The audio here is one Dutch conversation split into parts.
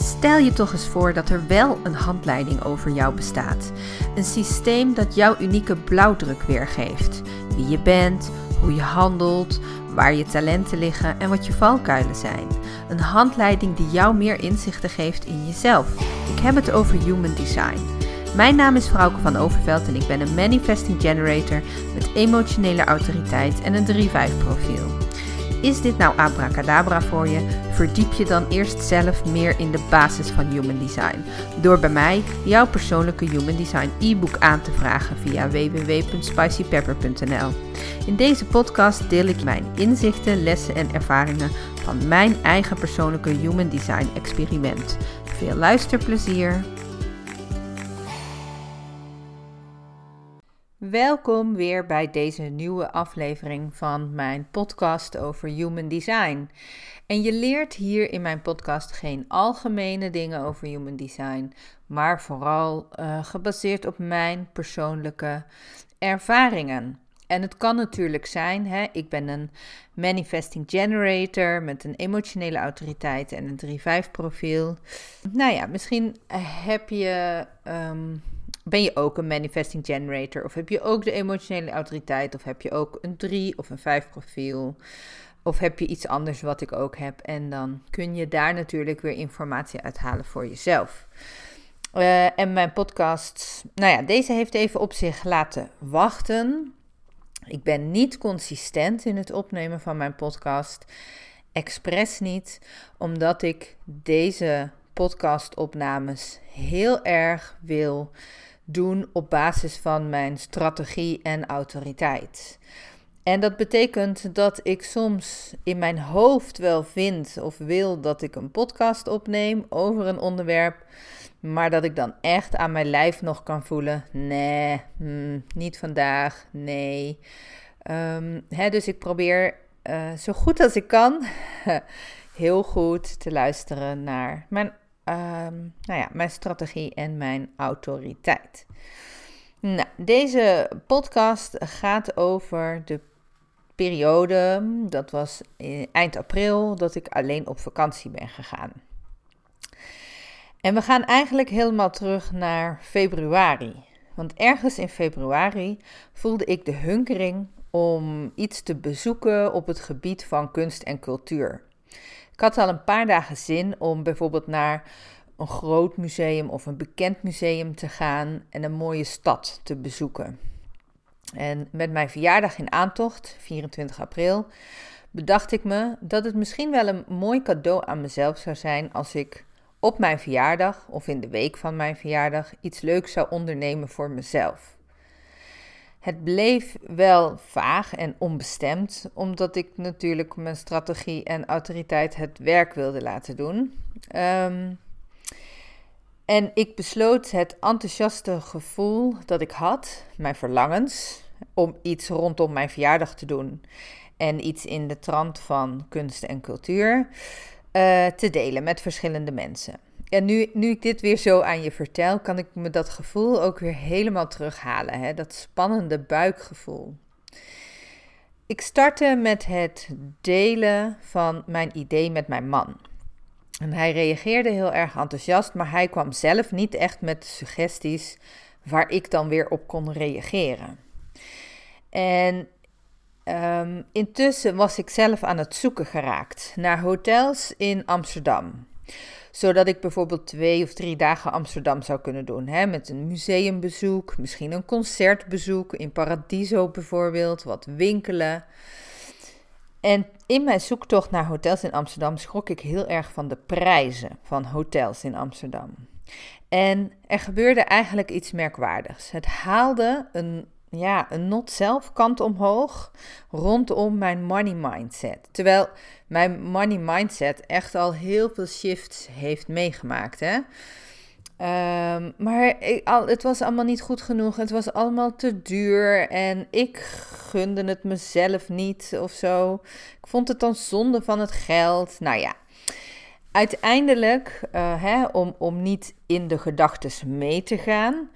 Stel je toch eens voor dat er wel een handleiding over jou bestaat. Een systeem dat jouw unieke blauwdruk weergeeft. Wie je bent, hoe je handelt, waar je talenten liggen en wat je valkuilen zijn. Een handleiding die jou meer inzichten geeft in jezelf. Ik heb het over Human Design. Mijn naam is Frauke van Overveld en ik ben een Manifesting Generator met emotionele autoriteit en een 3-5 profiel. Is dit nou abracadabra voor je? Verdiep je dan eerst zelf meer in de basis van Human Design. Door bij mij jouw persoonlijke Human Design e-book aan te vragen via www.spicypepper.nl. In deze podcast deel ik mijn inzichten, lessen en ervaringen van mijn eigen persoonlijke Human Design experiment. Veel luisterplezier! Welkom weer bij deze nieuwe aflevering van mijn podcast over Human Design. En je leert hier in mijn podcast geen algemene dingen over Human Design, maar vooral uh, gebaseerd op mijn persoonlijke ervaringen. En het kan natuurlijk zijn, hè, ik ben een manifesting generator met een emotionele autoriteit en een 3-5 profiel. Nou ja, misschien heb je. Um, ben je ook een manifesting generator? Of heb je ook de emotionele autoriteit? Of heb je ook een 3 of een 5 profiel? Of heb je iets anders wat ik ook heb? En dan kun je daar natuurlijk weer informatie uithalen voor jezelf. Uh, en mijn podcast, nou ja, deze heeft even op zich laten wachten. Ik ben niet consistent in het opnemen van mijn podcast. Expres niet, omdat ik deze podcastopnames heel erg wil doen op basis van mijn strategie en autoriteit. En dat betekent dat ik soms in mijn hoofd wel vind of wil dat ik een podcast opneem over een onderwerp, maar dat ik dan echt aan mijn lijf nog kan voelen: nee, hmm, niet vandaag, nee. Um, hè, dus ik probeer uh, zo goed als ik kan, heel goed te luisteren naar mijn um, nou ja, mijn strategie en mijn autoriteit. Nou, deze podcast gaat over de periode, dat was eind april, dat ik alleen op vakantie ben gegaan. En we gaan eigenlijk helemaal terug naar februari. Want ergens in februari voelde ik de hunkering om iets te bezoeken op het gebied van kunst en cultuur. Ik had al een paar dagen zin om bijvoorbeeld naar een groot museum of een bekend museum te gaan en een mooie stad te bezoeken. En met mijn verjaardag in aantocht, 24 april, bedacht ik me dat het misschien wel een mooi cadeau aan mezelf zou zijn als ik op mijn verjaardag of in de week van mijn verjaardag iets leuks zou ondernemen voor mezelf. Het bleef wel vaag en onbestemd, omdat ik natuurlijk mijn strategie en autoriteit het werk wilde laten doen. Um, en ik besloot het enthousiaste gevoel dat ik had, mijn verlangens, om iets rondom mijn verjaardag te doen en iets in de trant van kunst en cultuur uh, te delen met verschillende mensen. En nu, nu ik dit weer zo aan je vertel, kan ik me dat gevoel ook weer helemaal terughalen. Hè? Dat spannende buikgevoel. Ik startte met het delen van mijn idee met mijn man. En hij reageerde heel erg enthousiast, maar hij kwam zelf niet echt met suggesties waar ik dan weer op kon reageren. En um, intussen was ik zelf aan het zoeken geraakt naar hotels in Amsterdam zodat ik bijvoorbeeld twee of drie dagen Amsterdam zou kunnen doen. Hè, met een museumbezoek, misschien een concertbezoek in Paradiso bijvoorbeeld, wat winkelen. En in mijn zoektocht naar hotels in Amsterdam schrok ik heel erg van de prijzen van hotels in Amsterdam. En er gebeurde eigenlijk iets merkwaardigs. Het haalde een ja, een not zelf kant omhoog rondom mijn money mindset. Terwijl mijn money mindset echt al heel veel shifts heeft meegemaakt. Hè? Um, maar ik, al, het was allemaal niet goed genoeg. Het was allemaal te duur. En ik gunde het mezelf niet of zo. Ik vond het dan zonde van het geld. Nou ja. Uiteindelijk, uh, hè, om, om niet in de gedachten mee te gaan,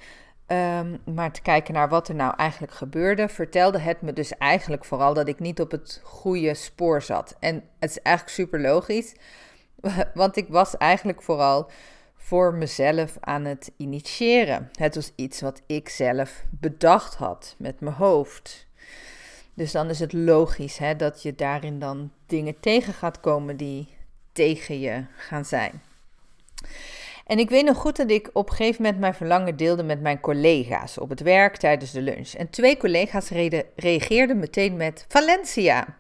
Um, maar te kijken naar wat er nou eigenlijk gebeurde, vertelde het me dus eigenlijk vooral dat ik niet op het goede spoor zat. En het is eigenlijk super logisch, Want ik was eigenlijk vooral voor mezelf aan het initiëren. Het was iets wat ik zelf bedacht had met mijn hoofd. Dus dan is het logisch hè, dat je daarin dan dingen tegen gaat komen die tegen je gaan zijn. En ik weet nog goed dat ik op een gegeven moment mijn verlangen deelde met mijn collega's op het werk tijdens de lunch. En twee collega's reageerden meteen met Valencia.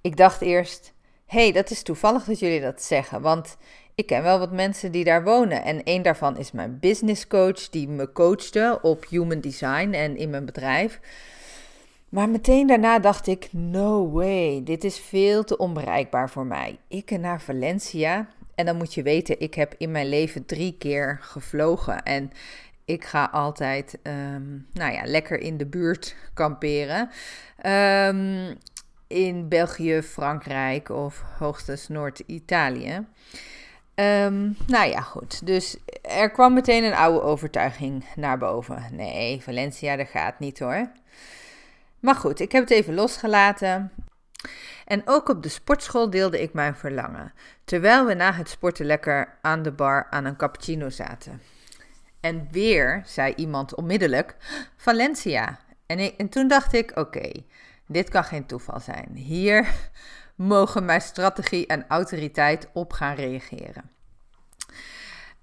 Ik dacht eerst, hé, hey, dat is toevallig dat jullie dat zeggen, want ik ken wel wat mensen die daar wonen. En een daarvan is mijn business coach, die me coachte op human design en in mijn bedrijf. Maar meteen daarna dacht ik: no way, dit is veel te onbereikbaar voor mij. Ik naar Valencia. En dan moet je weten, ik heb in mijn leven drie keer gevlogen. En ik ga altijd, ehm, nou ja, lekker in de buurt kamperen. Um, in België, Frankrijk of hoogstens Noord-Italië. Um, nou ja, goed. Dus er kwam meteen een oude overtuiging naar boven. Nee, Valencia, dat gaat niet hoor. Maar goed, ik heb het even losgelaten. En ook op de sportschool deelde ik mijn verlangen, terwijl we na het sporten lekker aan de bar aan een cappuccino zaten. En weer zei iemand onmiddellijk: Valencia. En, en toen dacht ik: oké, dit kan geen toeval zijn. Hier mogen mijn strategie en autoriteit op gaan reageren.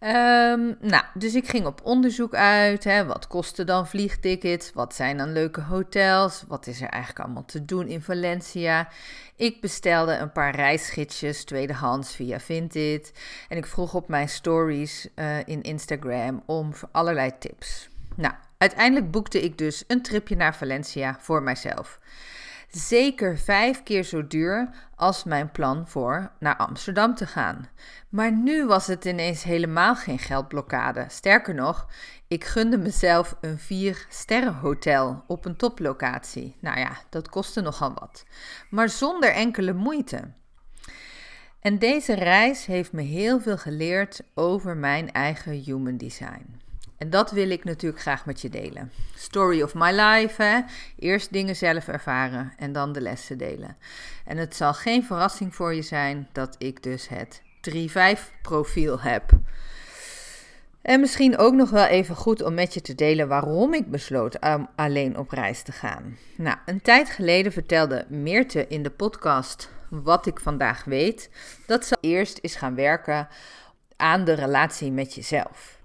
Um, nou, dus ik ging op onderzoek uit. Hè, wat kosten dan vliegtickets? Wat zijn dan leuke hotels? Wat is er eigenlijk allemaal te doen in Valencia? Ik bestelde een paar reisgidsjes tweedehands via Vinted. En ik vroeg op mijn stories uh, in Instagram om allerlei tips. Nou, uiteindelijk boekte ik dus een tripje naar Valencia voor mijzelf zeker vijf keer zo duur als mijn plan voor naar Amsterdam te gaan. Maar nu was het ineens helemaal geen geldblokkade. Sterker nog, ik gunde mezelf een vier sterren hotel op een toplocatie. Nou ja, dat kostte nogal wat, maar zonder enkele moeite. En deze reis heeft me heel veel geleerd over mijn eigen human design. En dat wil ik natuurlijk graag met je delen. Story of my life. Hè? Eerst dingen zelf ervaren en dan de lessen delen. En het zal geen verrassing voor je zijn dat ik dus het 3-5 profiel heb. En misschien ook nog wel even goed om met je te delen waarom ik besloot om alleen op reis te gaan. Nou, een tijd geleden vertelde Meerte in de podcast Wat ik vandaag weet, dat ze eerst is gaan werken aan de relatie met jezelf.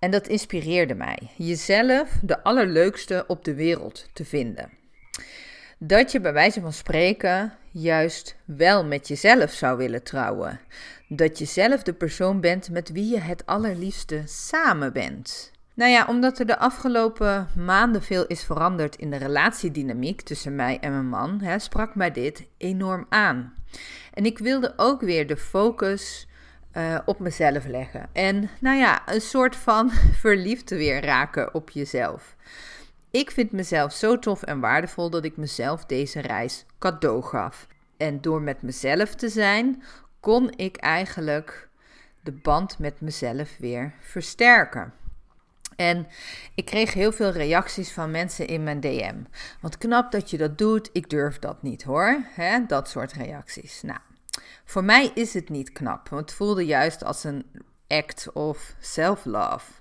En dat inspireerde mij. Jezelf de allerleukste op de wereld te vinden. Dat je bij wijze van spreken juist wel met jezelf zou willen trouwen. Dat je zelf de persoon bent met wie je het allerliefste samen bent. Nou ja, omdat er de afgelopen maanden veel is veranderd in de relatiedynamiek tussen mij en mijn man, hè, sprak mij dit enorm aan. En ik wilde ook weer de focus uh, op mezelf leggen. En nou ja, een soort van verliefd weer raken op jezelf. Ik vind mezelf zo tof en waardevol dat ik mezelf deze reis cadeau gaf. En door met mezelf te zijn, kon ik eigenlijk de band met mezelf weer versterken. En ik kreeg heel veel reacties van mensen in mijn DM. Wat knap dat je dat doet, ik durf dat niet hoor. Dat soort reacties. Nou, voor mij is het niet knap, want het voelde juist als een act of self-love.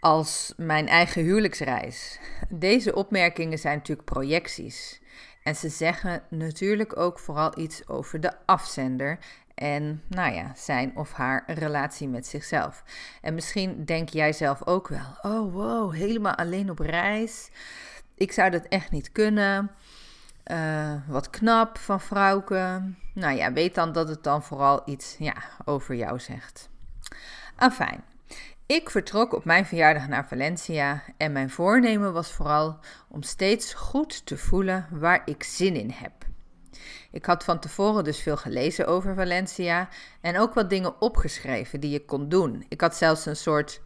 Als mijn eigen huwelijksreis. Deze opmerkingen zijn natuurlijk projecties. En ze zeggen natuurlijk ook vooral iets over de afzender en, nou ja, zijn of haar relatie met zichzelf. En misschien denk jij zelf ook wel: oh wow, helemaal alleen op reis. Ik zou dat echt niet kunnen. Uh, wat knap van vrouwke. Nou ja, weet dan dat het dan vooral iets ja, over jou zegt. Afijn. Ik vertrok op mijn verjaardag naar Valencia en mijn voornemen was vooral om steeds goed te voelen waar ik zin in heb. Ik had van tevoren dus veel gelezen over Valencia en ook wat dingen opgeschreven die je kon doen. Ik had zelfs een soort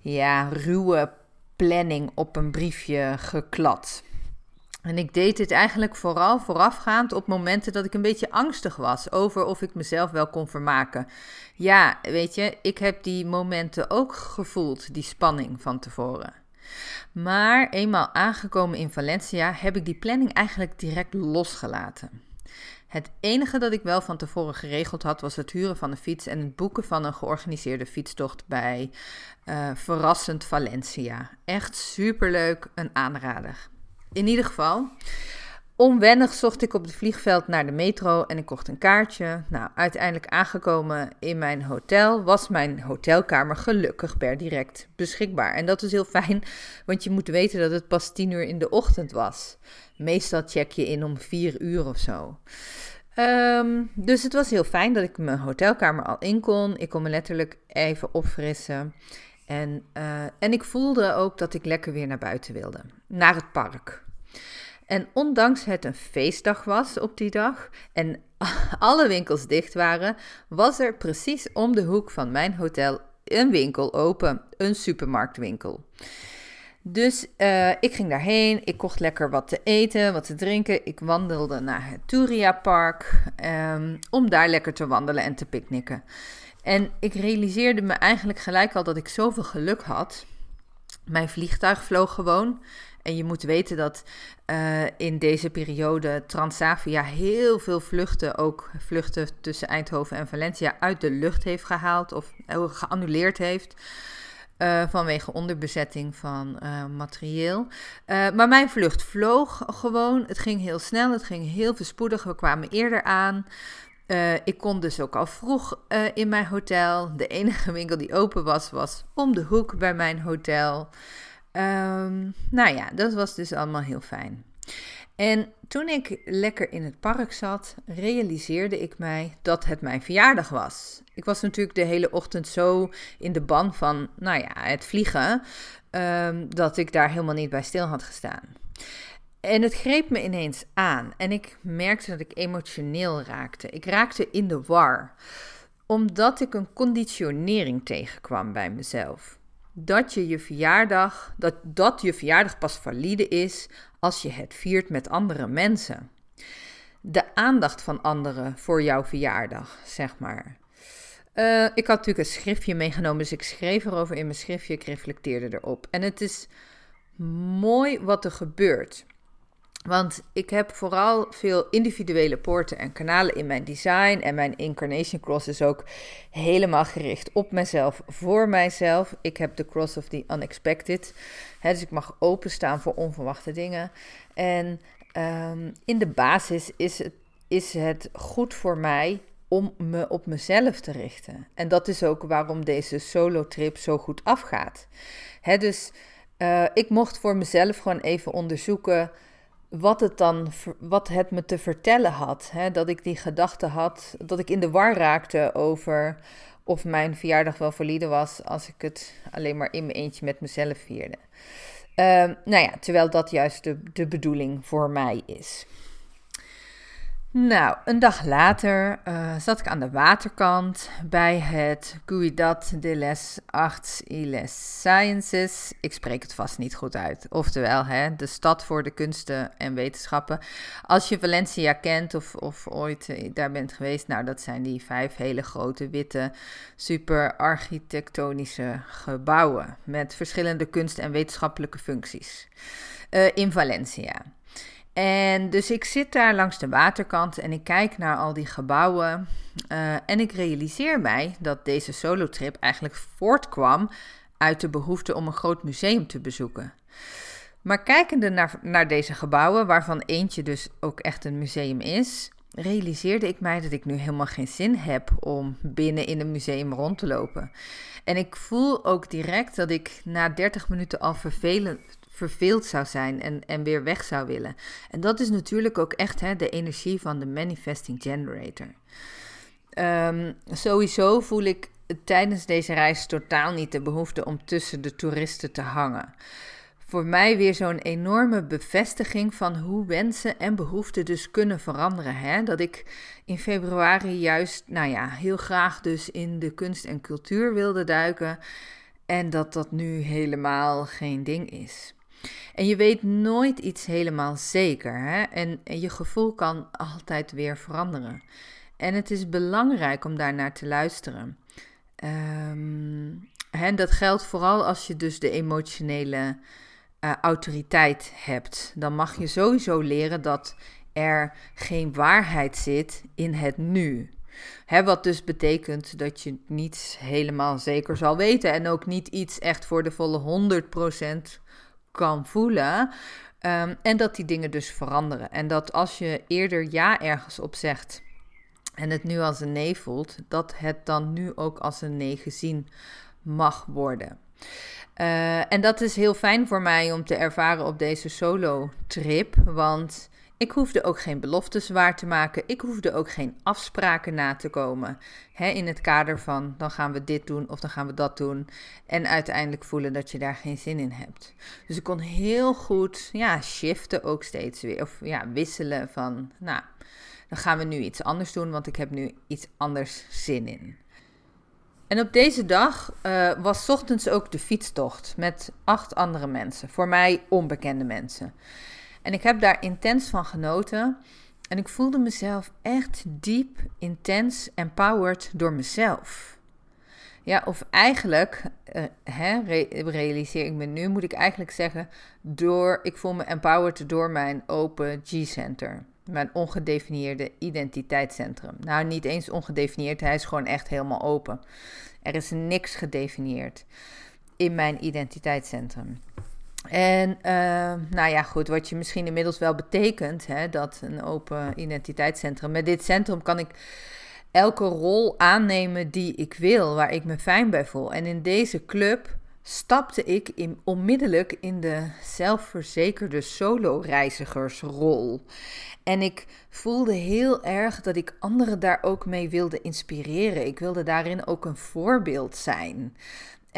ja, ruwe planning op een briefje geklad. En ik deed dit eigenlijk vooral voorafgaand op momenten dat ik een beetje angstig was over of ik mezelf wel kon vermaken. Ja, weet je, ik heb die momenten ook gevoeld, die spanning van tevoren. Maar eenmaal aangekomen in Valencia heb ik die planning eigenlijk direct losgelaten. Het enige dat ik wel van tevoren geregeld had, was het huren van een fiets en het boeken van een georganiseerde fietstocht bij uh, Verrassend Valencia. Echt superleuk, een aanrader. In ieder geval, Onwennig zocht ik op het vliegveld naar de metro en ik kocht een kaartje. Nou, uiteindelijk aangekomen in mijn hotel was mijn hotelkamer gelukkig per direct beschikbaar. En dat is heel fijn, want je moet weten dat het pas tien uur in de ochtend was. Meestal check je in om vier uur of zo. Ehm, dus het was heel fijn dat ik mijn hotelkamer al in kon. Ik kon me letterlijk even opfrissen. En, uh, en ik voelde ook dat ik lekker weer naar buiten wilde. Naar het park. En ondanks het een feestdag was op die dag en alle winkels dicht waren, was er precies om de hoek van mijn hotel een winkel open, een supermarktwinkel. Dus uh, ik ging daarheen, ik kocht lekker wat te eten, wat te drinken. Ik wandelde naar het Turia Park um, om daar lekker te wandelen en te picknicken. En ik realiseerde me eigenlijk gelijk al dat ik zoveel geluk had. Mijn vliegtuig vloog gewoon. En je moet weten dat uh, in deze periode Transavia heel veel vluchten, ook vluchten tussen Eindhoven en Valencia, uit de lucht heeft gehaald of geannuleerd heeft. Uh, vanwege onderbezetting van materieel. Maar mijn vlucht vloog gewoon. Het ging heel snel, het ging heel verspoedig. We kwamen eerder aan. Ik kon dus ook al vroeg in mijn hotel. De enige winkel die open was, was om de hoek bij mijn hotel. Um, nou ja, dat was dus allemaal heel fijn. En toen ik lekker in het park zat, realiseerde ik mij dat het mijn verjaardag was. Ik was natuurlijk de hele ochtend zo in de ban van, nou ja, het vliegen, um, dat ik daar helemaal niet bij stil had gestaan. En het greep me ineens aan en ik merkte dat ik emotioneel raakte. Ik raakte in de war, omdat ik een conditionering tegenkwam bij mezelf dat je je verjaardag, dat, dat je verjaardag pas valide is als je het viert met andere mensen. De aandacht van anderen voor jouw verjaardag, zeg maar. Uh, ik had natuurlijk een schriftje meegenomen, dus ik schreef erover in mijn schriftje, ik reflecteerde erop. En het is mooi wat er gebeurt. Want ik heb vooral veel individuele poorten en kanalen in mijn design. En mijn Incarnation Cross is ook helemaal gericht op mezelf, voor mijzelf. Ik heb de Cross of the Unexpected. Dus ik mag openstaan voor onverwachte dingen. En um, in de basis is het, is het goed voor mij om me op mezelf te richten. En dat is ook waarom deze solo-trip zo goed afgaat. Dus uh, ik mocht voor mezelf gewoon even onderzoeken wat het dan, wat het me te vertellen had. Hè? Dat ik die gedachte had, dat ik in de war raakte over of mijn verjaardag wel valide was als ik het alleen maar in mijn eentje met mezelf vierde. Uh, nou ja, terwijl dat juist de, de bedoeling voor mij is. Nou, een dag later uh, zat ik aan de waterkant bij het Cuidad de les Arts y les Sciences. Ik spreek het vast niet goed uit. Oftewel, hè, de stad voor de kunsten en wetenschappen. Als je Valencia kent of, of ooit eh, daar bent geweest, nou, dat zijn die vijf hele grote, witte, super architectonische gebouwen met verschillende kunst- en wetenschappelijke functies uh, in Valencia. En dus ik zit daar langs de waterkant en ik kijk naar al die gebouwen. Uh, en ik realiseer mij dat deze solotrip eigenlijk voortkwam uit de behoefte om een groot museum te bezoeken. Maar kijkende naar, naar deze gebouwen, waarvan eentje dus ook echt een museum is, realiseerde ik mij dat ik nu helemaal geen zin heb om binnen in een museum rond te lopen. En ik voel ook direct dat ik na 30 minuten al vervelend, verveeld zou zijn en, en weer weg zou willen. En dat is natuurlijk ook echt hè, de energie van de manifesting generator. Um, sowieso voel ik tijdens deze reis totaal niet de behoefte om tussen de toeristen te hangen. Voor mij weer zo'n enorme bevestiging van hoe wensen en behoeften dus kunnen veranderen. Hè? Dat ik in februari juist, nou ja, heel graag dus in de kunst en cultuur wilde duiken. En dat dat nu helemaal geen ding is. En je weet nooit iets helemaal zeker. Hè? En, je gevoel kan altijd weer veranderen. En het is belangrijk om daar naar te luisteren. Um, hè, dat geldt vooral als je dus de emotionele uh, autoriteit hebt. Dan mag je sowieso leren dat er geen waarheid zit in het nu. Hè, wat dus betekent dat je niet helemaal zeker zal weten en ook niet iets echt voor de volle 100% kan voelen. Ehm, en dat die dingen dus veranderen. En dat als je eerder ja ergens op zegt en het nu als een nee voelt, dat het dan nu ook als een nee gezien mag worden. Uh, en dat is heel fijn voor mij om te ervaren op deze solo-trip, want ik hoefde ook geen beloftes waar te maken. Ik hoefde ook geen afspraken na te komen. in het kader van dan gaan we dit doen of dan gaan we dat doen. En uiteindelijk voelen dat je daar geen zin in hebt. Dus ik kon heel goed ja, shiften ook steeds weer. Of ja, wisselen van nou, dan gaan we nu iets anders doen, want ik heb nu iets anders zin in. En op deze dag uh, was ochtends ook de fietstocht met acht andere mensen. Voor mij onbekende mensen. En ik heb daar intens van genoten. En ik voelde mezelf echt diep, intens, empowered door mezelf. Ja, of eigenlijk, uh, hè, realiseer ik me nu, moet ik eigenlijk zeggen, door, ik voel me empowered door mijn open G-center. Mijn ongedefinieerde identiteitscentrum. Nou, niet eens ongedefinieerd, hij is gewoon echt helemaal open. Er is niks gedefinieerd in mijn identiteitscentrum. En uh, nou ja, goed, wat je misschien inmiddels wel betekent, hè, dat een open identiteitscentrum. Met dit centrum kan ik elke rol aannemen die ik wil, waar ik me fijn bij voel. En in deze club stapte ik onmiddellijk in de zelfverzekerde solo-reizigersrol. En ik voelde heel erg dat ik anderen daar ook mee wilde inspireren. Ik wilde daarin ook een voorbeeld zijn.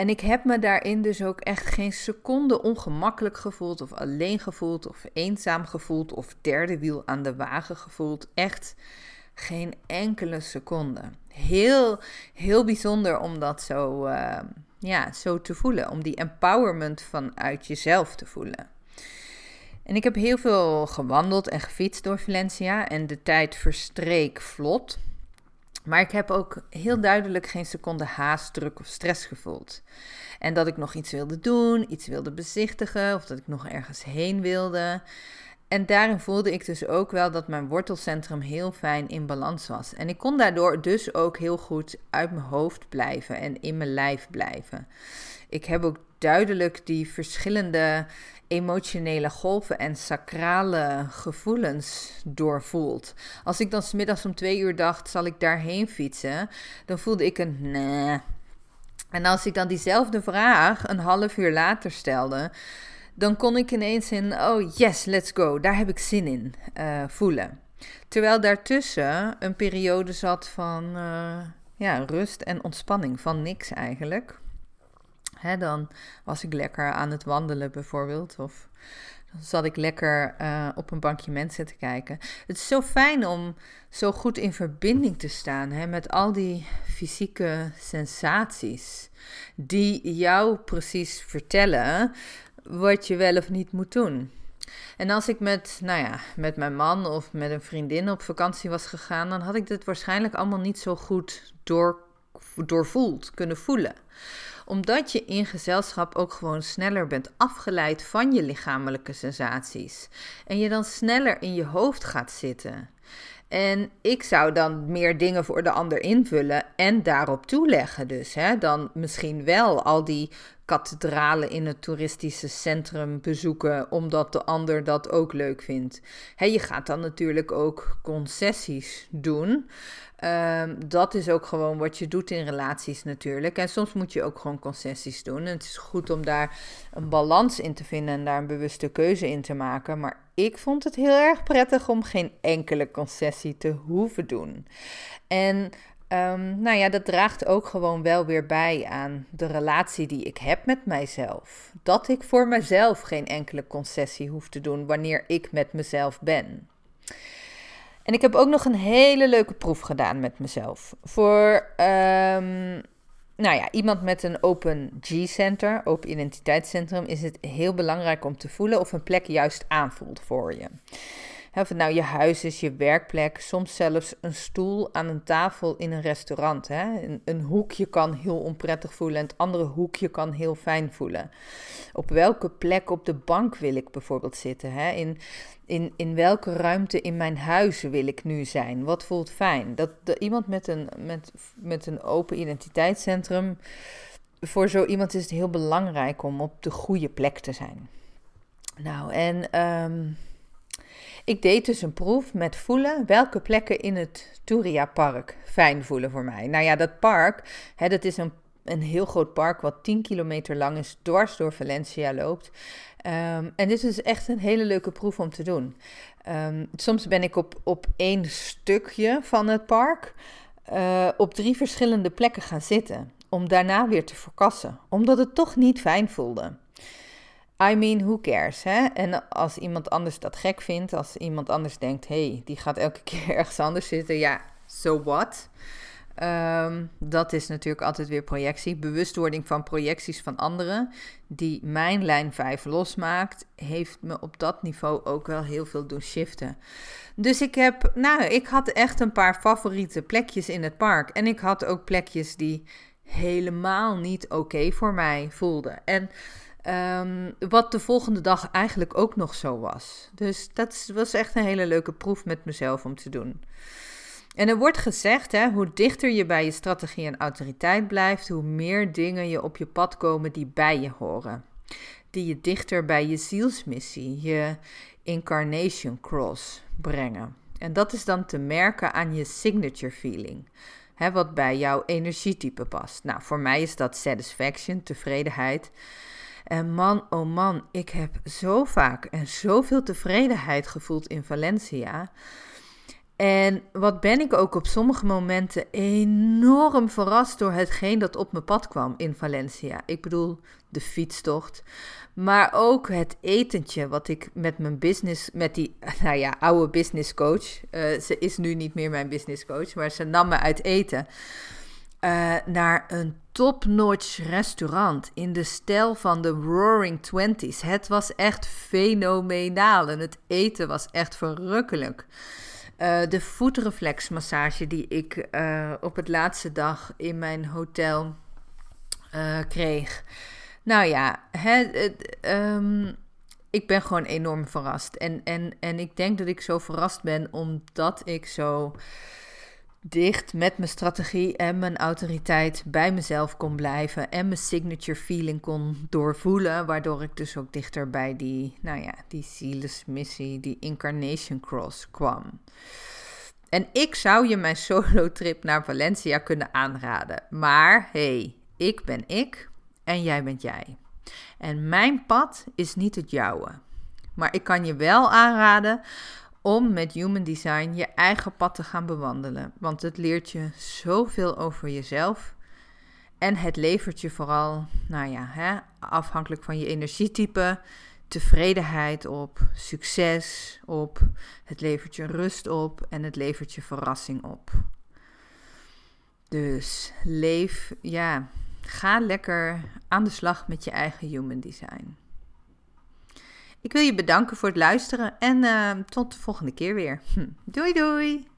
En ik heb me daarin dus ook echt geen seconde ongemakkelijk gevoeld, of alleen gevoeld, of eenzaam gevoeld, of derde wiel aan de wagen gevoeld. Echt geen enkele seconde. Heel, heel bijzonder om dat zo, uh, ja, zo te voelen. Om die empowerment vanuit jezelf te voelen. En ik heb heel veel gewandeld en gefietst door Valencia en de tijd verstreek vlot. Maar ik heb ook heel duidelijk geen seconde haast, druk of stress gevoeld. En dat ik nog iets wilde doen, iets wilde bezichtigen of dat ik nog ergens heen wilde. En daarin voelde ik dus ook wel dat mijn wortelcentrum heel fijn in balans was. En ik kon daardoor dus ook heel goed uit mijn hoofd blijven en in mijn lijf blijven. Ik heb ook duidelijk die verschillende emotionele golven en sacrale gevoelens doorvoelt. Als ik dan smiddags om twee uur dacht, zal ik daarheen fietsen, dan voelde ik een nee. En als ik dan diezelfde vraag een half uur later stelde, dan kon ik ineens in, oh yes, let's go, daar heb ik zin in uh, voelen. Terwijl daartussen een periode zat van uh, ja, rust en ontspanning, van niks eigenlijk dan was ik lekker aan het wandelen bijvoorbeeld. Of dan zat ik lekker uh, op een bankje mensen te kijken. Het is zo fijn om zo goed in verbinding te staan hè, met al die fysieke sensaties. Die jou precies vertellen wat je wel of niet moet doen. En als ik met, nou ja, met mijn man of met een vriendin op vakantie was gegaan, dan had ik dit waarschijnlijk allemaal niet zo goed door, doorvoeld, kunnen voelen omdat je in gezelschap ook gewoon sneller bent afgeleid van je lichamelijke sensaties. En je dan sneller in je hoofd gaat zitten. En ik zou dan meer dingen voor de ander invullen en daarop toeleggen. Dus hè, dan misschien wel al die kathedralen in het toeristische centrum bezoeken, omdat de ander dat ook leuk vindt. Hè, je gaat dan natuurlijk ook concessies doen. Um, dat is ook gewoon wat je doet in relaties natuurlijk. En soms moet je ook gewoon concessies doen. En het is goed om daar een balans in te vinden en daar een bewuste keuze in te maken. Maar ik vond het heel erg prettig om geen enkele concessie te hoeven doen. En um, nou ja, dat draagt ook gewoon wel weer bij aan de relatie die ik heb met mijzelf. Dat ik voor mezelf geen enkele concessie hoef te doen wanneer ik met mezelf ben. En ik heb ook nog een hele leuke proef gedaan met mezelf. Voor um, nou ja, iemand met een open G-center, open identiteitscentrum, is het heel belangrijk om te voelen of een plek juist aanvoelt voor je. Of nou je huis is, je werkplek, soms zelfs een stoel aan een tafel in een restaurant. Hè? Een, een hoekje kan heel onprettig voelen en het andere hoekje kan heel fijn voelen. Op welke plek op de bank wil ik bijvoorbeeld zitten? Hè? In, in, in welke ruimte in mijn huis wil ik nu zijn? Wat voelt fijn? Dat, dat iemand met een, met, met een open identiteitscentrum voor zo iemand is het heel belangrijk om op de goede plek te zijn. Nou, en ehm, ik deed dus een proef met voelen welke plekken in het Turia Park fijn voelen voor mij. Nou ja, dat park, hè, dat is een, een heel groot park wat 10 kilometer lang is, dwars door Valencia loopt. Ehm, en dit is echt een hele leuke proef om te doen. Ehm, soms ben ik op, op één stukje van het park uh, op drie verschillende plekken gaan zitten om daarna weer te verkassen, omdat het toch niet fijn voelde. I mean, who cares? Hè? En als iemand anders dat gek vindt, als iemand anders denkt, hey, die gaat elke keer ergens anders zitten, ja, so what? Ehm, dat is natuurlijk altijd weer projectie. Bewustwording van projecties van anderen, die mijn lijn 5 losmaakt, heeft me op dat niveau ook wel heel veel doen shiften. Dus ik heb, nou, ik had echt een paar favoriete plekjes in het park. En ik had ook plekjes die helemaal niet oké voor mij voelde. En um, wat de volgende dag eigenlijk ook nog zo was. Dus dat was echt een hele leuke proef met mezelf om te doen. En er wordt gezegd, hè, hoe dichter je bij je strategie en autoriteit blijft, hoe meer dingen je op je pad komen die bij je horen. Die je dichter bij je zielsmissie, je incarnation cross brengen. En dat is dan te merken aan je signature feeling hè, wat bij jouw energietype past. Nou, voor mij is dat satisfaction, tevredenheid. En man, oh man, ik heb zo vaak en zoveel tevredenheid gevoeld in Valencia. En wat ben ik ook op sommige momenten enorm verrast door hetgeen dat op mijn pad kwam in Valencia. Ik bedoel, de fietstocht. Maar ook het etentje wat ik met mijn business, met die, nou ja, oude business coach. Uh, ze is nu niet meer mijn business coach, maar ze nam me uit eten. Uh, naar een top-notch restaurant in de stijl van de Roaring Twenties. Het was echt fenomenaal en het eten was echt verrukkelijk. Uh, de voetreflexmassage die ik op het laatste dag in mijn hotel kreeg. Nou ja, hè, ehm, ik ben gewoon enorm verrast. En, en, en ik denk dat ik zo verrast ben omdat ik zo dicht met mijn strategie en mijn autoriteit bij mezelf kon blijven en mijn signature feeling kon doorvoelen, waardoor ik dus ook dichter bij die, nou ja, die zielesmissie, die incarnation cross kwam. En ik zou je mijn solo trip naar Valencia kunnen aanraden, maar hey, ik ben ik en jij bent jij. En mijn pad is niet het jouwe. Maar ik kan je wel aanraden om met Human Design je eigen pad te gaan bewandelen. Want het leert je zoveel over jezelf. En het levert je vooral, nou ja, hè, afhankelijk van je energietype, tevredenheid op, succes op. Het levert je rust op en het levert je verrassing op. Dus leef, ja, Ga lekker aan de slag met je eigen human design. Ik wil je bedanken voor het luisteren en uh, tot de volgende keer weer. Doei doei!